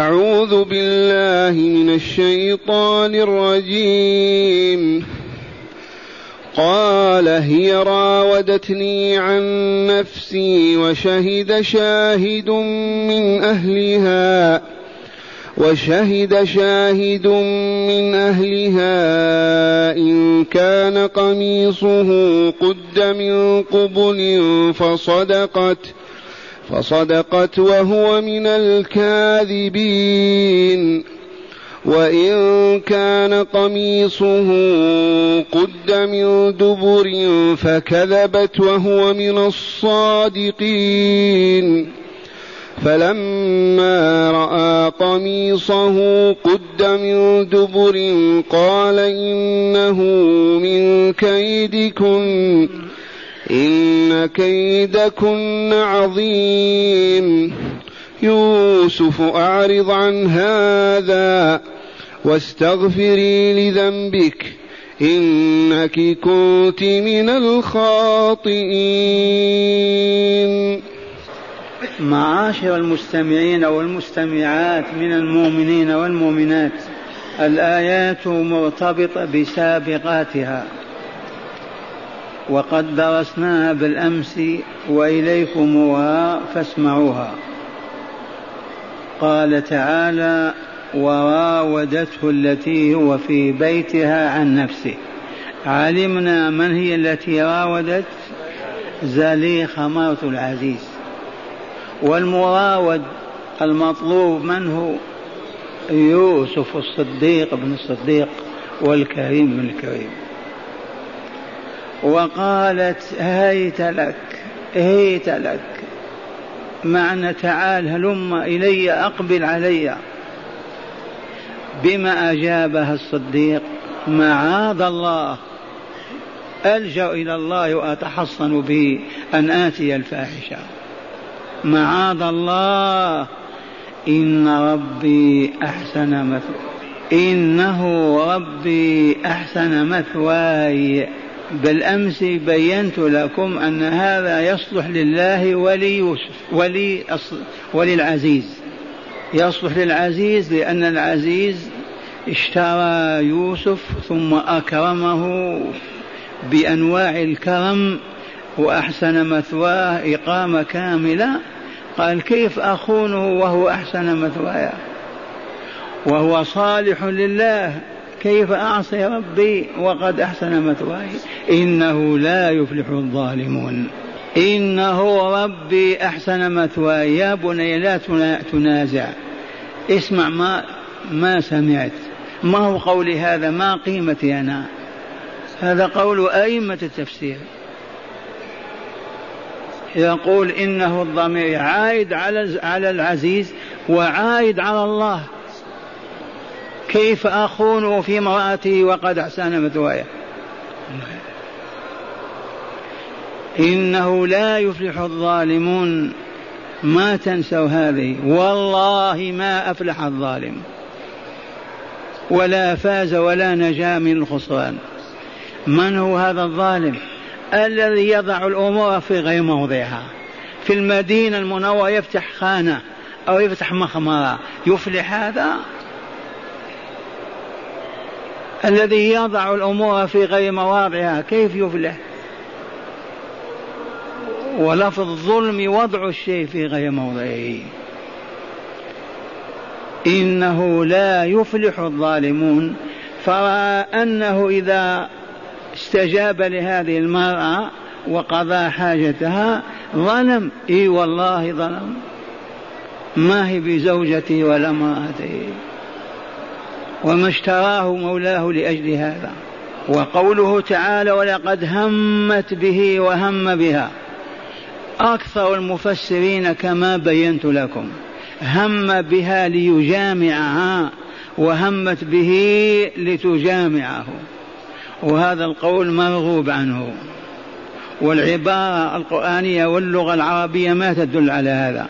أعوذ بالله من الشيطان الرجيم. قال هي راودتني عن نفسي وشهد شاهد من أهلها وشهد شاهد من أهلها إن كان قميصه قد من قبل فصدقت فصدقت وهو من الكاذبين. وإن كان قميصه قد من دبر فكذبت وهو من الصادقين. فلما رأى قميصه قد من دبر قال إنه من كيدكن إن كيدكن عظيم. يوسف أعرض عن هذا واستغفري لذنبك. إنك كنت من الخاطئين. معاشر المستمعين والمستمعات من المؤمنين والمؤمنات الآيات مرتبطة بسابقاتها. وقد درسناها بالأمس وإليكمها فاسمعوها. قال تعالى وراودته التي هو في بيتها عن نفسه. علمنا من هي التي راودت؟ زليخة مرة العزيز. والمراود المطلوب منه يوسف الصديق بن الصديق والكريم بن الكريم. وقالت هيت لك هيت لك. معنى تعال هلم إلي أقبل علي. بما أجابها الصديق معاذ الله. ألجأ إلى الله وأتحصن به أن آتي الفاحشة. معاذ الله. إن ربي أحسن مثواي. إنه ربي أحسن مثواي. بالأمس بينت لكم أن هذا يصلح لله وليوسف ولي وللعزيز يصلح للعزيز لأن العزيز اشترى يوسف ثم أكرمه بأنواع الكرم وأحسن مثواه إقامة كاملة. قال كيف أخونه وهو أحسن مثواي وهو صالح لله. كيف أعصي ربي وقد أحسن مثواي؟ إنه لا يفلح الظالمون. إنه ربي أحسن مثواي. يا بني لا تنازع. اسمع ما ما سمعت. ما هو قولي هذا؟ ما قيمتي أنا؟ هذا قول أئمة التفسير. يقول إنه الضمير عائد على على العزيز وعائد على الله. كيف أخونه في امرأته وقد أحسن مثواي إنه لا يفلح الظالمون. ما تنسوا هذه. والله ما أفلح الظالم. ولا فاز ولا نجا من الخسران. من هو هذا الظالم؟ الذي يضع الأمور في غير موضعها. في المدينة المنورة يفتح خانة أو يفتح مخمرة. يفلح هذا؟ الذي يضع الأمور في غير مواضعها كيف يفلح؟ ولفظ الظلم وضع الشيء في غير موضعه. إنه لا يفلح الظالمون. فرأى أنه إذا استجاب لهذه المرأة وقضى حاجتها ظلم. إي والله ظلم. ما هي بزوجتي ولا امرأتي. وما اشتراه مولاه لأجل هذا. وقوله تعالى ولقد همت به وهم بها أكثر المفسرين كما بينت لكم هم بها ليجامعها وهمت به لتجامعه وهذا القول مرغوب عنه. والعبارة القرآنية واللغة العربية ما تدل على هذا.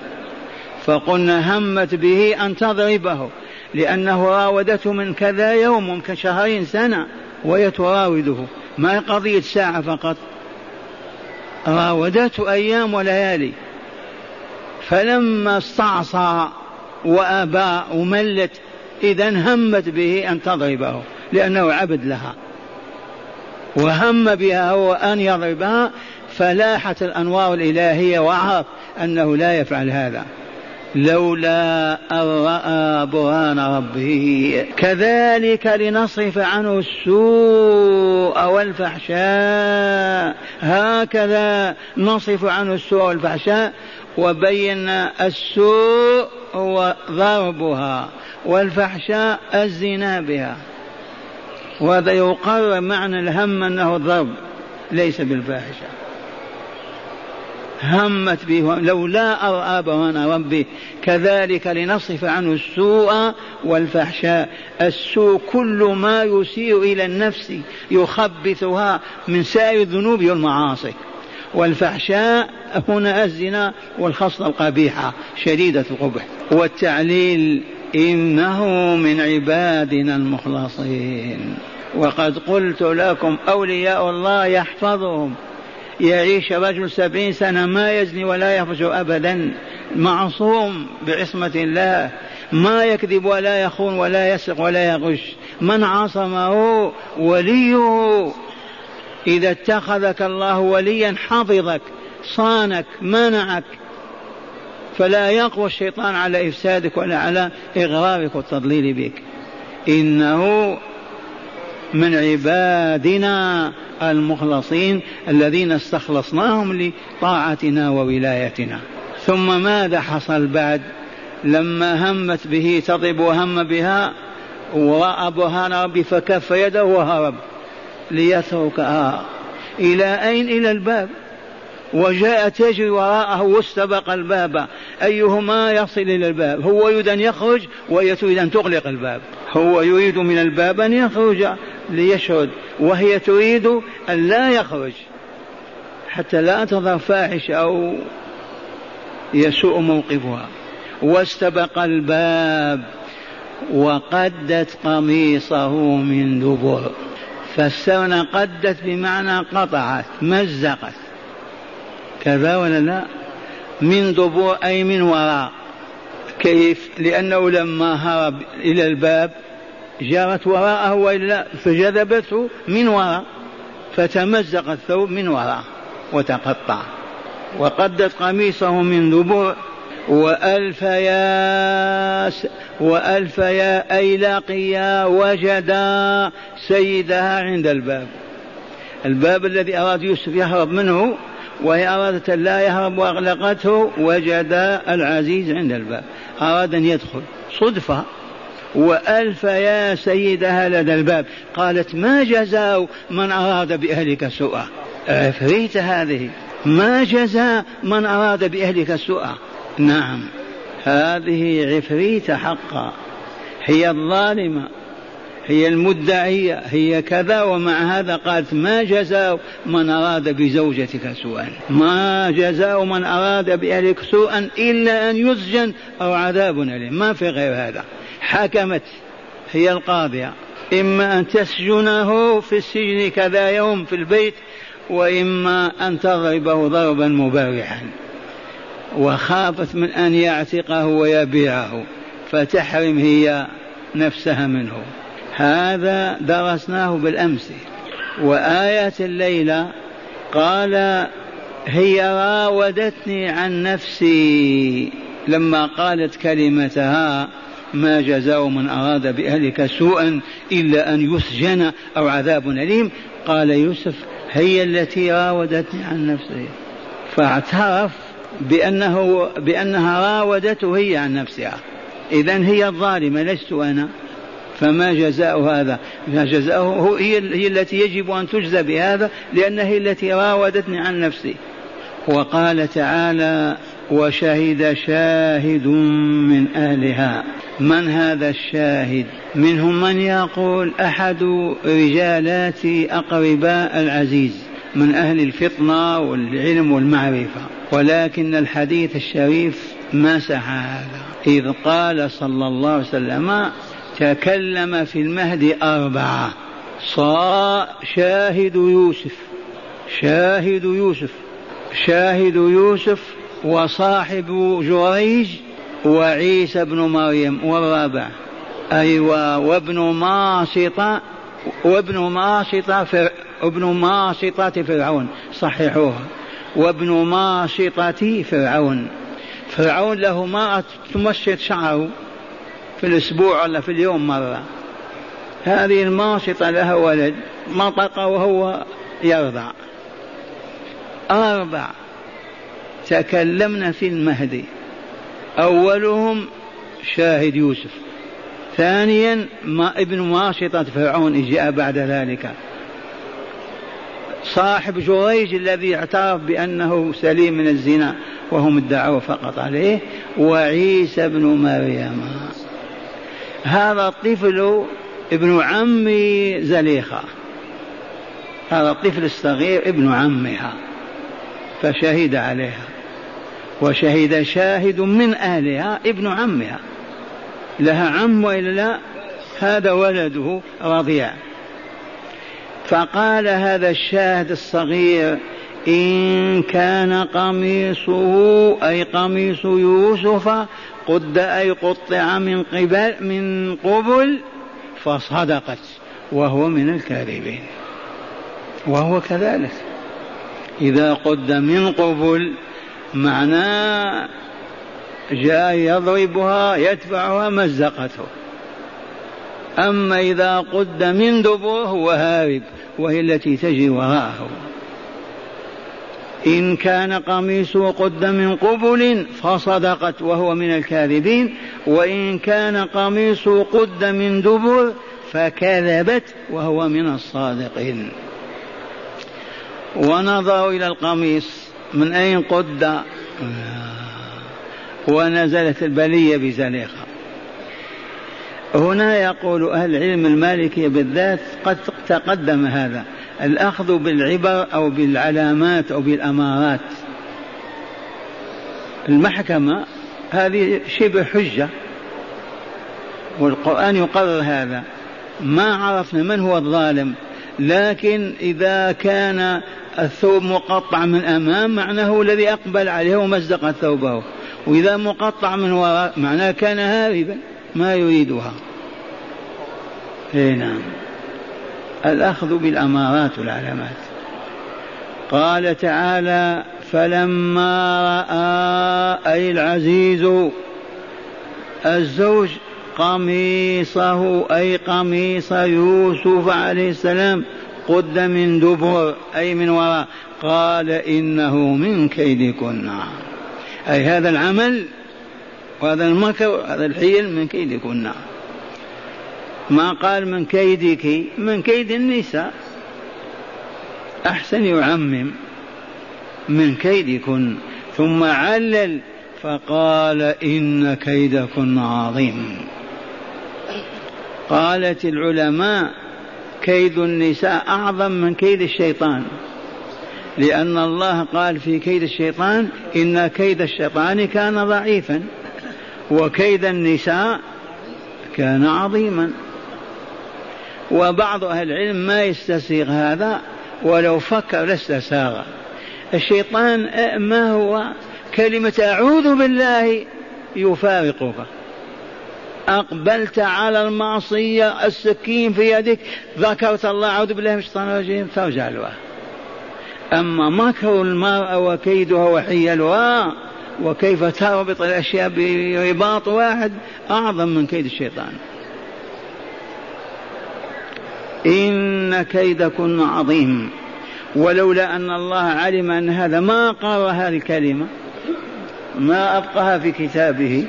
فقلنا همت به أن تضربه لأنه راودته من كذا يوم من كشهرين سنة وهي تراوده ما قضية ساعة فقط. راودته أيام وليالي. فلما استعصى وآباء وملت إذا همت به أن تضربه لأنه عبد لها. وهم بها هو أن يضربها فلاحت الأنوار الإلهية وعرف أنه لا يفعل هذا. لولا أن رأى برهان ربه. كذلك لنصرف عنه السوء والفحشاء. هكذا نصرف عنه السوء والفحشاء وبينا السوء هو ضربها والفحشاء الزنا بها. وهذا يقرر معنى الهم أنه الضرب ليس بالفاحشة. همت به لولا أرأى برهان ربي. كذلك لنصرف عنه السوء والفحشاء. السوء كل ما يسيء إلى النفس يخبثها من سائر الذنوب والمعاصي. والفحشاء هنا الزنا والخصلة القبيحة شديدة القبح. والتعليل إنه من عبادنا المخلصين. وقد قلت لكم أولياء الله يحفظهم. يعيش رجل سبعين سنة ما يزني ولا يفجر أبدا. معصوم بعصمة الله. ما يكذب ولا يخون ولا يسرق ولا يغش. من عصمه وليه. إذا اتخذك الله وليا حفظك صانك منعك. فلا يقوى الشيطان على إفسادك ولا على إغرارك والتضليل بك. إنه من عبادنا المخلصين الذين استخلصناهم لطاعتنا وولايتنا. ثم ماذا حصل بعد؟ لما همت به تضرب وهم بها ورأى برهان ربي فكف يده وهرب. ليتركها إلى أين؟ إلى الباب. وجاء تجري وراءه واستبق الباب. أيهما يصل إلى الباب؟ هو يريد أن يخرج وهي تريد أن تغلق الباب. هو يريد من الباب أن يخرج. ليشهد وهي تريد أن لا يخرج حتى لا تظهر فاحشة أو يسوء موقفها. واستبق الباب وقدت قميصه من دبر. فسرنا قدت بمعنى قطعت مزقت. كذا ولا لا؟ من دبر أي من وراء. كيف؟ لأنه لما هرب إلى الباب جرت وراءه وإلا فجذبته من وراء فتمزق الثوب من وراء وتقطع. وقدت قميصه من دبر وألف يا وألف يا أي لقيا وجدا سيدها عند الباب. الباب الذي أراد يوسف يهرب منه وهي أرادت أن لا يهرب وأغلقته وجد العزيز عند الباب. أراد أن يدخل. صدفة. وألف يا سيدها لدى الباب. قالت ما جزاء من أراد بأهلك سوءا. عفريت هذه؟ ما جزاء من أراد بأهلك سوءا. نعم. هذه عفريت حقا. هي الظالمة. هي المدعية. هي كذا ومع هذا قالت ما جزاء من أراد بزوجتك سوءا. ما جزاء من أراد بأهلك سوءا إلا أن يسجن أو عذاب أليم. ما في غير هذا. حكمت هي القاضية. إما أن تسجنه في السجن كذا يوم في البيت وإما أن تضربه ضربا مبرحا وخافت من أن يعتقه ويبيعه فتحرم هي نفسها منه. هذا درسناه بالأمس. وآية الليلة قال هي راودتني عن نفسي لما قالت كلمتها ما جزاء من أراد بأهلك سوءا إلا أن يسجن أو عذاب أليم. قال يوسف هي التي راودتني عن نفسي. فاعترف بأنه بأنها راودته هي عن نفسها. إذا هي الظالمة لست أنا. فما جزاء هذا؟ جزاؤه هي, هي التي يجب أن تجزى بهذا لأنها هي التي راودتني عن نفسي. وقال تعالى وشهد شاهد من أهلها. من هذا الشاهد؟ منهم من يقول أحد رجالات أقرباء العزيز من أهل الفطنة والعلم والمعرفة. ولكن الحديث الشريف مسح هذا. إذ قال صلى الله عليه وسلم تكلم في المهد أربعة. صا شاهد يوسف. شاهد يوسف. شاهد يوسف وصاحب جريج وعيسى ابن مريم والرابع. أيوة وابن ماشطة وابن ماشطة فر... ابن ماشطة فرعون صححوها. وابن ماشطة فرعون. فرعون له ما تمشط شعره في الأسبوع ولا في اليوم مرة. هذه الماشطة لها ولد نطق وهو يرضع. أربع. تكلمنا في المهدي. أولهم شاهد يوسف. ثانيا ما ابن ماشطة فرعون جاء بعد ذلك. صاحب جريج الذي اعترف بأنه سليم من الزنا وهم ادعوا فقط عليه وعيسى ابن مريم. هذا الطفل ابن عم زليخة. هذا الطفل الصغير ابن عمها فشهد عليها. وشهد شاهد من أهلها ابن عمها. لها عم وإلا لا؟ هذا ولده رضيع. فقال هذا الشاهد الصغير إن كان قميصه أي قميص يوسف قد أي قطع من قبل من قبل فصدقت وهو من الكاذبين. وهو كذلك. إذا قد من قبل معناه جاء يضربها يدفعها مزقته. أما إذا قد من دبر هو هارب وهي التي تجري وراءه. إن كان قميصه قد من قبل فصدقت وهو من الكاذبين وإن كان قميصه قد من دبر فكذبت وهو من الصادقين. ونظروا إلى القميص. من أين قد ونزلت البلية بزليخة؟ هنا يقول أهل العلم المالكي بالذات قد تقدم هذا الأخذ بالعبر أو بالعلامات أو بالأمارات. المحكمة هذه شبه حجة والقرآن يقرر هذا. ما عرفنا من هو الظالم. لكن إذا كان الثوب مقطع من أمام معناه الذي أقبل عليه ومزق ثوبه. وإذا مقطع من وراء معناه كان هاربا ما يريدها. إي نعم. الأخذ بالأمارات والعلامات. قال تعالى فلما رأى أي العزيز الزوج قميصه أي قميص يوسف عليه السلام قد من دبر أي من وراء. قال إنه من كيدكن أي هذا العمل وهذا المكر هذا الحيل من كيدكن ما قال من كيدك؟ من كيد النساء. أحسن يعمم من كيدكن. ثم علل فقال إن كيدكن عظيم. قالت العلماء كيد النساء أعظم من كيد الشيطان. لأن الله قال في كيد الشيطان إن كيد الشيطان كان ضعيفا وكيد النساء كان عظيما. وبعض أهل العلم ما يستسيغ هذا ولو فكر لاستساغ الشيطان ما هو كلمة أعوذ بالله يفارقك. أقبلت على المعصية السكين في يدك. ذكرت الله أعوذ بالله من الشيطان الرجيم. ترجع له أما مكر المرأة وكيدها وحيلها وكيف تربط الأشياء برباط واحد أعظم من كيد الشيطان. إن كيدكن عظيم. ولولا أن الله علم أن هذا ما قال هذه الكلمة ما أبقاها في كتابه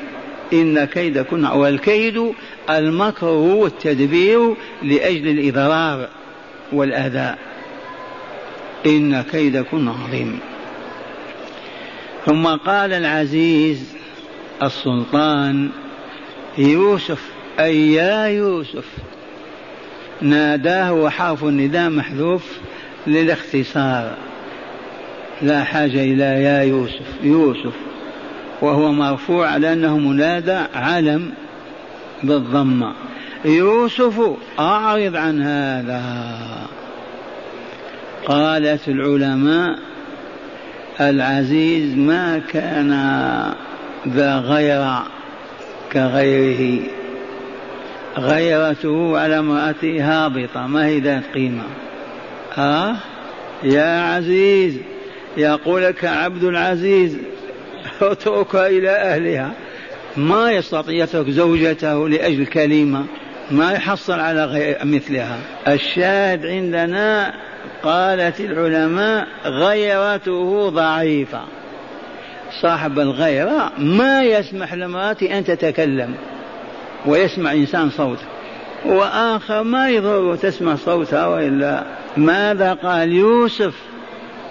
إن كيدكن والكيد المكر والتدبير لأجل الإضرار والأذى. إن كيدكن عظيم. ثم قال العزيز السلطان يوسف أي يا يوسف ناداه وحرف النداء محذوف للاختصار. لا حاجة إلى يا يوسف يوسف. وهو مرفوع لأنه منادى علم بالضمة. يوسف أعرض عن هذا. قالت العلماء العزيز ما كان ذا غير كغيره. غيرته على امرأته هابطة. ما هي ذات قيمة؟ ها؟ يا عزيز يقول لك عبد العزيز اتركها إلى أهلها. ما يستطيع يترك زوجته لأجل كلمة. ما يحصل على غير مثلها. الشاهد عندنا قالت العلماء غيرته ضعيفة. صاحب الغيرة ما يسمح لامرأته أن تتكلم ويسمع إنسان صوته. وآخر ما يضر تسمع صوتها وإلا. ماذا قال يوسف؟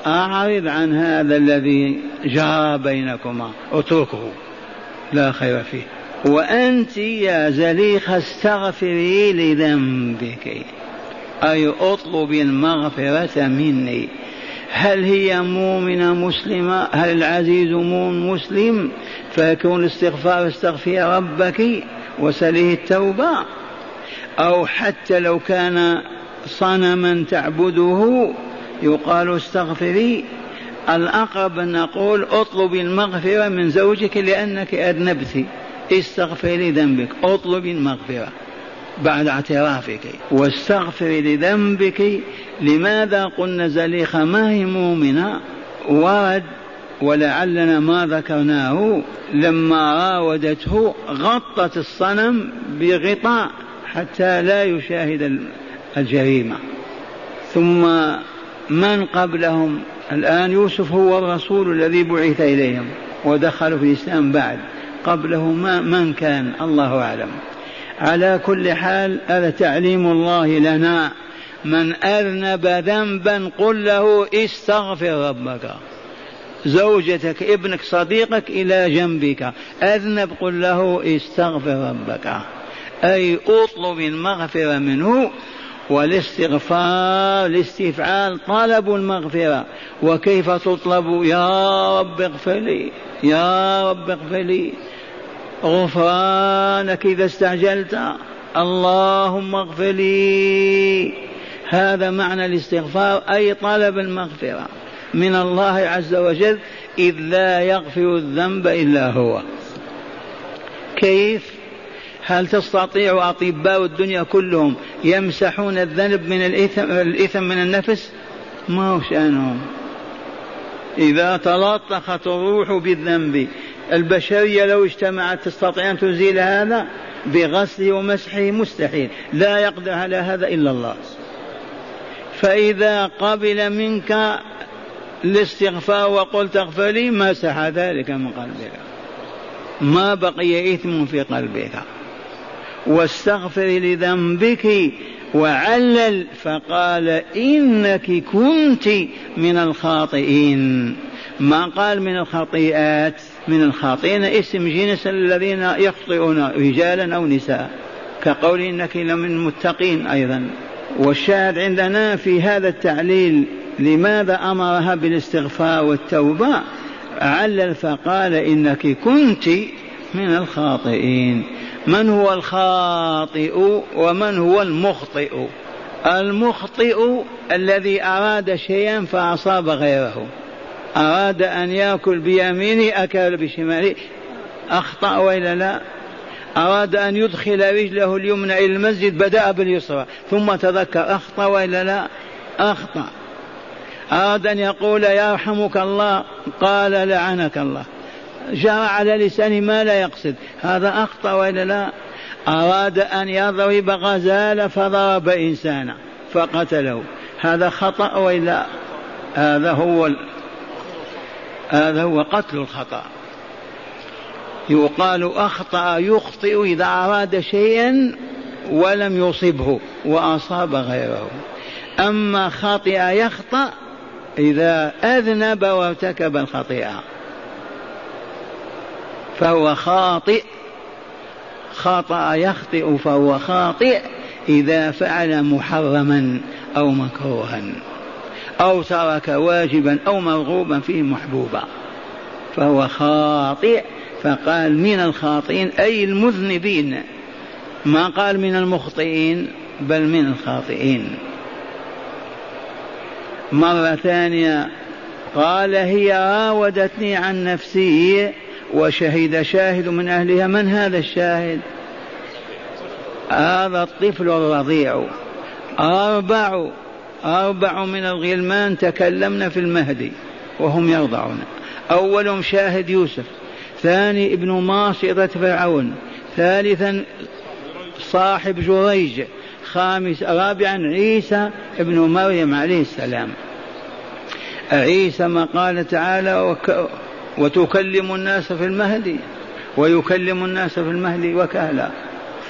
أعرض عن هذا الذي جرى بينكما اتركه لا خير فيه. وأنت يا زليخة استغفري لذنبك. أي اطلبي المغفرة مني. هل هي مؤمنة مسلمة؟ هل العزيز مؤمن مسلم؟ فيكون الاستغفار استغفري ربك وسليه التوبة. أو حتى لو كان صنما تعبده يقال استغفري الأقرب أن نقول اطلبي المغفرة من زوجك لأنك أذنبت. استغفري ذنبك اطلبي المغفرة بعد اعترافك. واستغفري لذنبك. لماذا قلنا زليخة؟ ما هي مؤمنة؟ ورد ولعلنا ما ذكرناه لما راودته غطت الصنم بغطاء حتى لا يشاهد الجريمة. ثم من قبلهم؟ الآن يوسف هو الرسول الذي بعث إليهم ودخلوا في الإسلام بعد. قبله ما من كان؟ الله أعلم. على كل حال هذا تعليم الله لنا. من أذنب ذنبا قل له استغفر ربك. زوجتك ابنك صديقك إلى جنبك. أذنب قل له استغفر ربك. أي أطلب المغفرة منه. والاستغفار الاستفعال طلب المغفرة. وكيف تطلب؟ يا رب اغفر لي يا رب اغفر لي. غفرانك إذا استعجلت. اللهم اغفر لي. هذا معنى الاستغفار أي طلب المغفرة. من الله عز وجل إذ لا يغفر الذنب إلا هو. كيف؟ هل تستطيع أطباء الدنيا كلهم يمسحون الذنب من الإثم, الإثم من النفس؟ ما هو شأنهم. إذا تلطخت الروح بالذنب البشرية لو اجتمعت تستطيع أن تزيل هذا؟ بغسله ومسحه مستحيل. لا يقدر على هذا إلا الله. فإذا قبل منك الاستغفار وقلت اغفر لي مسح ذلك من قلبك. ما بقي إثم في قلبك. واستغفري لذنبك وعلل. فقال إنك كنت من الخاطئين. ما قال من الخطيئات؟ من الخاطئين اسم جنس الذين يخطئون رجالا أو نساء. كقول إنك لمن المتقين أيضا. والشاهد عندنا في هذا التعليل لماذا أمرها بالاستغفار والتوبة. علل فقال إنك كنت من الخاطئين. من هو الخاطئ ومن هو المخطئ؟ المخطئ الذي أراد شيئا فأصاب غيره. أراد أن يأكل بيمينه أكل بشماله. أخطأ وإلا لا؟ أراد أن يدخل رجله اليمنى إلى المسجد بدأ باليسرى ثم تذكر. أخطأ وإلا لا؟ أخطأ. أراد أن يقول يرحمك الله. قال لعنك الله. جرى على لسانه ما لا يقصد. هذا أخطأ وإلا لا؟ أراد أن يضرب غزالة فضرب إنسانا فقتله. هذا خطأ وإلا؟ هذا هو هذا هو قتل الخطأ. يقال أخطأ يخطئ إذا أراد شيئا ولم يصبه وأصاب غيره. أما خطئ يخطأ إذا أذنب وارتكب الخطيئة. فهو خاطئ. خطأ يخطئ فهو خاطئ إذا فعل محرما أو مكروها أو ترك واجبا أو مرغوبا فيه محبوبا. فهو خاطئ. فقال من الخاطئين أي المذنبين. ما قال من المخطئين بل من الخاطئين. مرة ثانية قال هي راودتني عن نفسي وشهد شاهد من أهلها. من هذا الشاهد؟ هذا الطفل الرضيع. أربع أربع من الغلمان تكلمن في المهدي وهم يرضعون. أولهم شاهد يوسف ثاني ابن ماصرة فرعون ثالثا صاحب جريج خامس رابعا عيسى ابن مريم عليه السلام. عيسى ما قال تعالى وك وتكلم الناس في المهدي ويكلم الناس في المهدي وكهلا.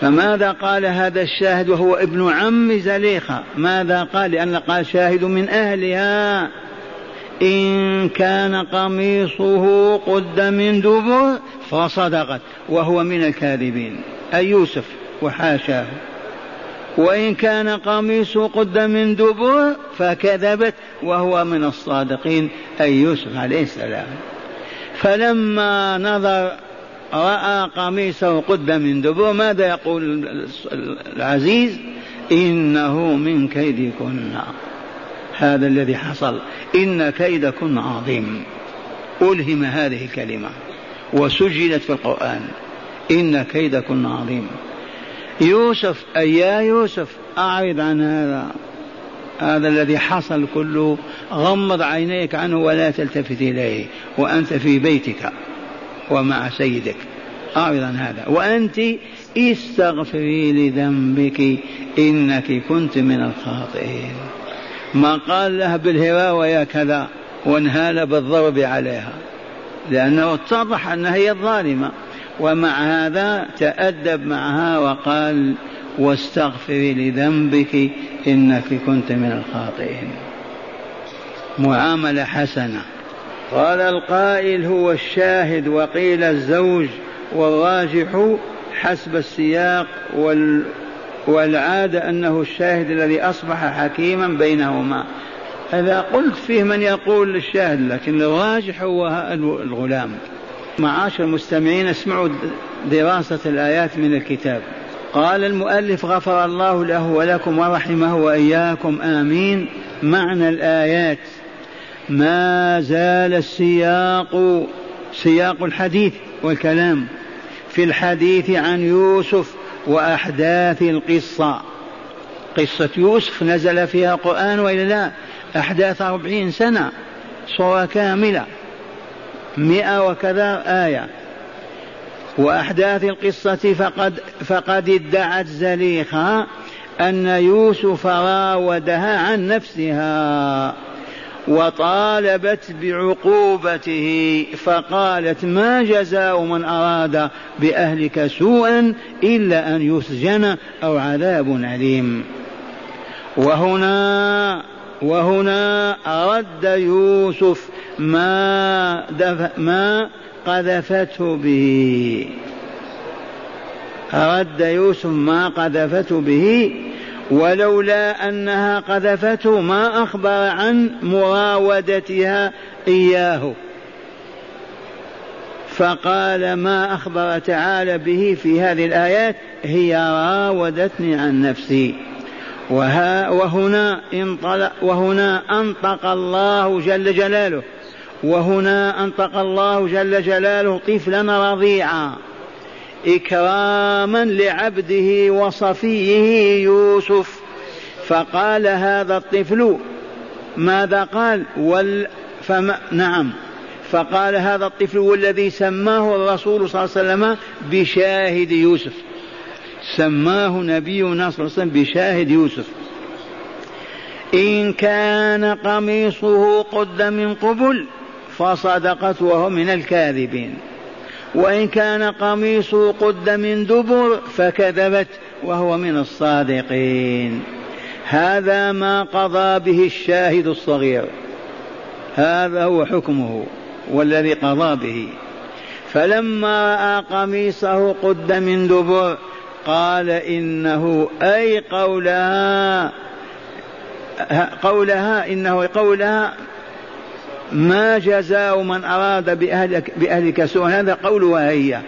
فماذا قال هذا الشاهد وهو ابن عم زليخة؟ ماذا قال؟ لأن قال شاهد من أهلها. إن كان قميصه قد من دبر فصدقت وهو من الكاذبين. أي يوسف وحاشاه. وإن كان قميصه قد من دبر فكذبت وهو من الصادقين. أي يوسف عليه السلام. فلما نظر رأى قميصه قد من دبر ماذا يقول العزيز؟ إنه من كيدكن. هذا الذي حصل. إن كيدكن عظيم. ألهم هذه الكلمة. وسجلت في القرآن. إن كيدكن عظيم. يوسف أي يا يوسف أعرض عن هذا. هذا الذي حصل كله غمض عينيك عنه ولا تلتفت إليه وأنت في بيتك ومع سيدك. أعرض عن هذا. وأنت استغفري لذنبك إنك كنت من الخاطئين. ما قال لها بالهواء يا كذا وانهال بالضرب عليها. لأنه اتضح أنها هي الظالمة. ومع هذا تأدب معها وقال واستغفري لذنبك إنك كنت من الخاطئين. معاملة حسنة. قال القائل هو الشاهد وقيل الزوج والراجح حسب السياق وال والعادة أنه الشاهد الذي أصبح حكيما بينهما. هذا قلت فيه من يقول للشاهد لكن الراجح هو الغلام. معاشر المستمعين اسمعوا دراسة الآيات من الكتاب. قال المؤلف غفر الله له ولكم ورحمه وإياكم. آمين. معنى الآيات. ما زال السياق سياق الحديث والكلام في الحديث عن يوسف وأحداث القصة. قصة يوسف نزل فيها قرآن وإلا لا؟ أحداث أربعين سنة صورة كاملة مئة وكذا آية. وأحداث القصة فقد فقد ادعت زليخة أن يوسف راودها عن نفسها وطالبت بعقوبته فقالت ما جزاء من أراد بأهلك سوءا إلا أن يسجن أو عذاب أليم. وهنا وهنا رد يوسف ما دف ما قذفته به. رد يوسف ما قذفته به ولولا أنها قذفته ما أخبر عن مراودتها إياه. فقال ما أخبر تعالى به في هذه الآيات هي راودتني عن نفسي. وها وهنا انطلق وهنا أنطق الله جل جلاله. وهنا أنطق الله جل جلاله طفلا رضيعا إكراما لعبده وصفيه يوسف. فقال هذا الطفل ماذا قال؟ وال فما نعم. فقال هذا الطفل والذي سماه الرسول صلى الله عليه وسلم بشاهد يوسف. سماه نبينا صلى الله عليه وسلم بشاهد يوسف. إن كان قميصه قد من قبل فصدقت وهو من الكاذبين. وإن كان قميصه قد من دبر فكذبت وهو من الصادقين. هذا ما قضى به الشاهد الصغير. هذا هو حكمه والذي قضى به. فلما رأى قميصه قد من دبر قال إنه أي قولها قولها إنه قولها ما جزاء من أراد بأهلك, بأهلك سوءا. هذا قولها هي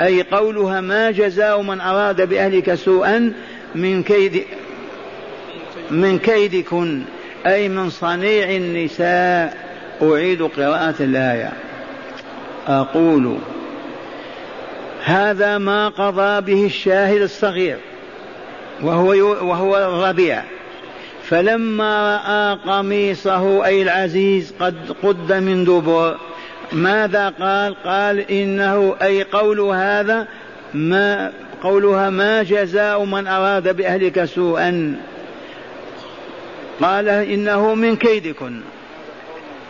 أي قولها ما جزاء من أراد بأهلك سوءا من كيد من كيدكن. أي من صنيع النساء. أعيد قراءة الآية. أقول هذا ما قضى به الشاهد الصغير وهو وهو الربيع. فلما رأى قميصه أي العزيز قد قد من دبر. ماذا قال؟ قال إنه أي قول هذا ما قولها ما جزاء من أراد بأهلك سوءا. قال إنه من كيدكن.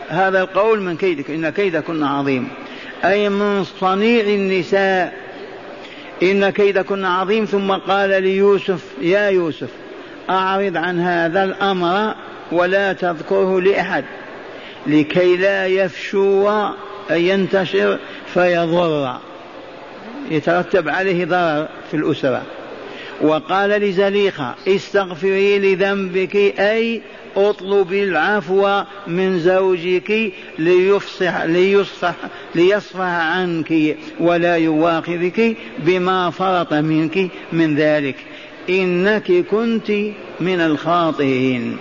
هذا القول من كيدك إن كيدكن عظيم. أي من صنيع النساء إن كيدكن عظيم. ثم قال ليوسف يا يوسف أعرض عن هذا الأمر ولا تذكره لأحد لكي لا يفشو أن ينتشر فيضر يترتب عليه ضرر في الأسرة. وقال لزليخة استغفري لذنبك أي اطلبي العفو من زوجك ليفصح ليصفح ليصفح عنك ولا يواخذك بما فرط منك من ذلك. إنك كنت من الخاطئين.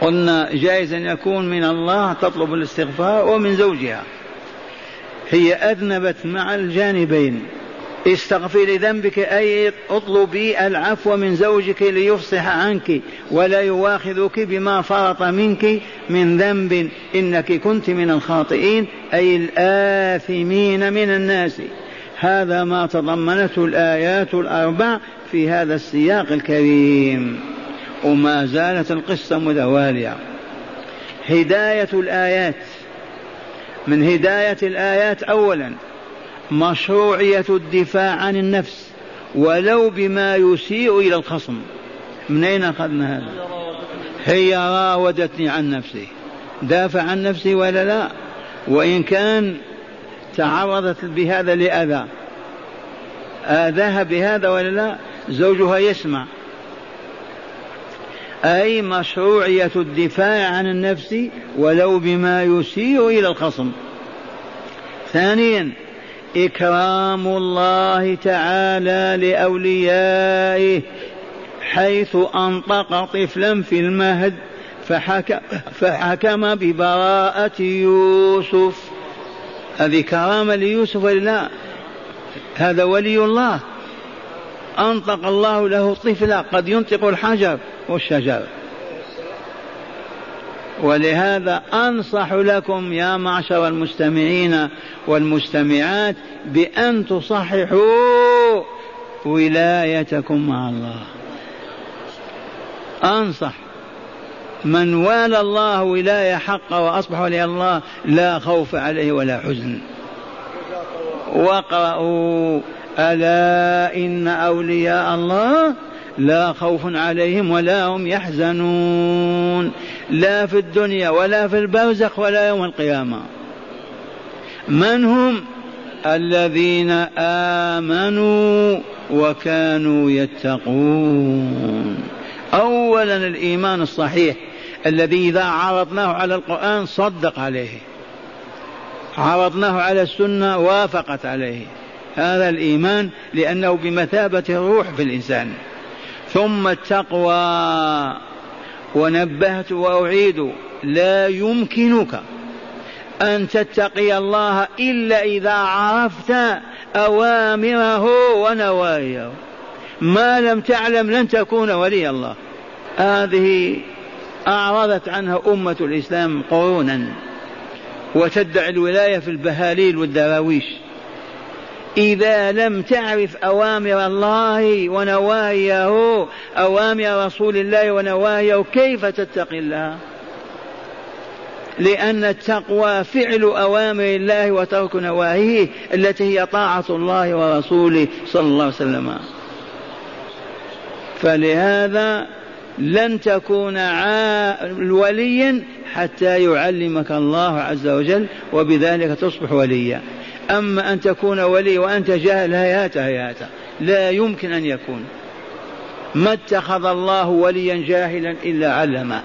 قلنا جائز أن يكون من الله تطلب الاستغفار ومن زوجها. هي أذنبت مع الجانبين. استغفري ذنبك أي اطلبي العفو من زوجك ليفصح عنك ولا يواخذك بما فرط منك من ذنب. إنك كنت من الخاطئين أي الآثمين من الناس. هذا ما تضمنته الآيات الأربع في هذا السياق الكريم. وما زالت القصة متوالية. هداية الآيات. من هداية الآيات أولا مشروعية الدفاع عن النفس ولو بما يسيء إلى الخصم. من أين أخذنا هذا؟ هي راودتني عن نفسي. دافع عن نفسي ولا لا؟ وإن كان تعرضت بهذا لأذى آذاها بهذا ولا لا؟ زوجها يسمع. أي مشروعية الدفاع عن النفس ولو بما يسيء إلى الخصم. ثانيا إكرام الله تعالى لأوليائه حيث أنطق طفلا في المهد فحكم, فحكم ببراءة يوسف. هذه كرامة ليوسف ولا هذا ولي الله. أنطق الله له طفلا قد ينطق الحجر. والشجر ولهذا أنصح لكم يا معشر المستمعين والمستمعات بأن تصححوا ولايتكم مع الله. أنصح من والى الله ولاية حقا وأصبح ولي الله لا خوف عليه ولا حزن. واقرأوا ألا إن أولياء الله لا خوف عليهم ولا هم يحزنون. لا في الدنيا ولا في البرزخ ولا يوم القيامة. من هم؟ الذين آمنوا وكانوا يتقون. أولا الإيمان الصحيح الذي إذا عرضناه على القرآن صدق عليه. عرضناه على السنة وافقت عليه. هذا الإيمان لأنه بمثابة الروح في الإنسان. ثم التقوى. ونبهت وأعيد. لا يمكنك أن تتقي الله إلا إذا عرفت أوامره ونواهيه. ما لم تعلم لن تكون ولي الله. هذه أعرضت عنها أمة الإسلام قرونا. وتدعي الولاية في البهاليل والدراويش. إذا لم تعرف أوامر الله ونواهيه أوامر رسول الله ونواهيه كيف تتقي الله؟ لأن التقوى فعل أوامر الله وترك نواهيه التي هي طاعة الله ورسوله صلى الله عليه وسلم. فلهذا لن تكون وليا حتى يعلمك الله عز وجل وبذلك تصبح وليا. أما أن تكون ولي وأنت جاهل هيهات هيهات. لا يمكن أن يكون. ما اتخذ الله وليا جاهلا إلا علمه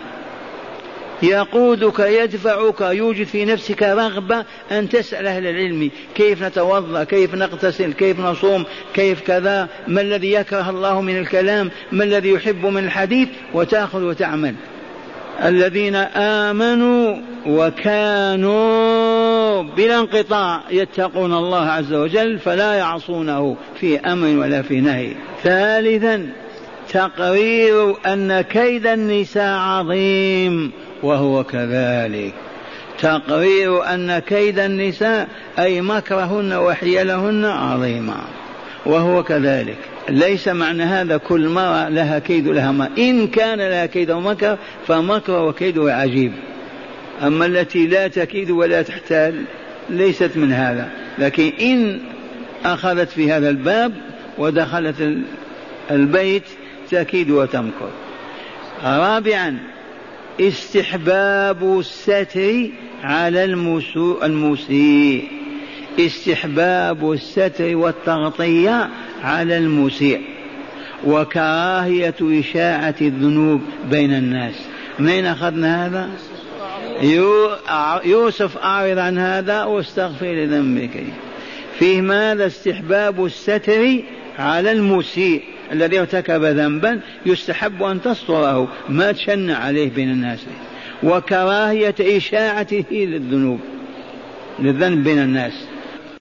يقودك يدفعك يوجد في نفسك رغبة أن تسأل أهل العلم كيف نتوضأ كيف نغتسل كيف نصوم كيف كذا ما الذي يكره الله من الكلام ما الذي يحب من الحديث وتأخذ وتعمل. الذين آمنوا وكانوا كانوا بلا انقطاع يتقون الله عز وجل فلا يعصونه في أمر ولا في نهي. ثالثا تقرير أن كيد النساء عظيم وهو كذلك. تقرير أن كيد النساء أي مكرهن وحيلهن عظيمه وهو كذلك. ليس معنى هذا كل مرة لها كيد لها ما. إن كان لها كيد ومكر فمكر وكيده عجيب. أما التي لا تكيد ولا تحتال ليست من هذا. لكن إن أخذت في هذا الباب ودخلت البيت تكيد وتمكر. رابعا استحباب الستر على المسيء. استحباب الستر والتغطية على المسيء وكراهية إشاعة الذنوب بين الناس. من أخذنا هذا؟ يوسف أعرض عن هذا واستغفر لذنبك. فيه ماذا استحباب الستر على المسيء الذي ارتكب ذنبا يستحب أن تستره ما تشن عليه بين الناس. وكراهية إشاعته للذنوب للذنب بين الناس.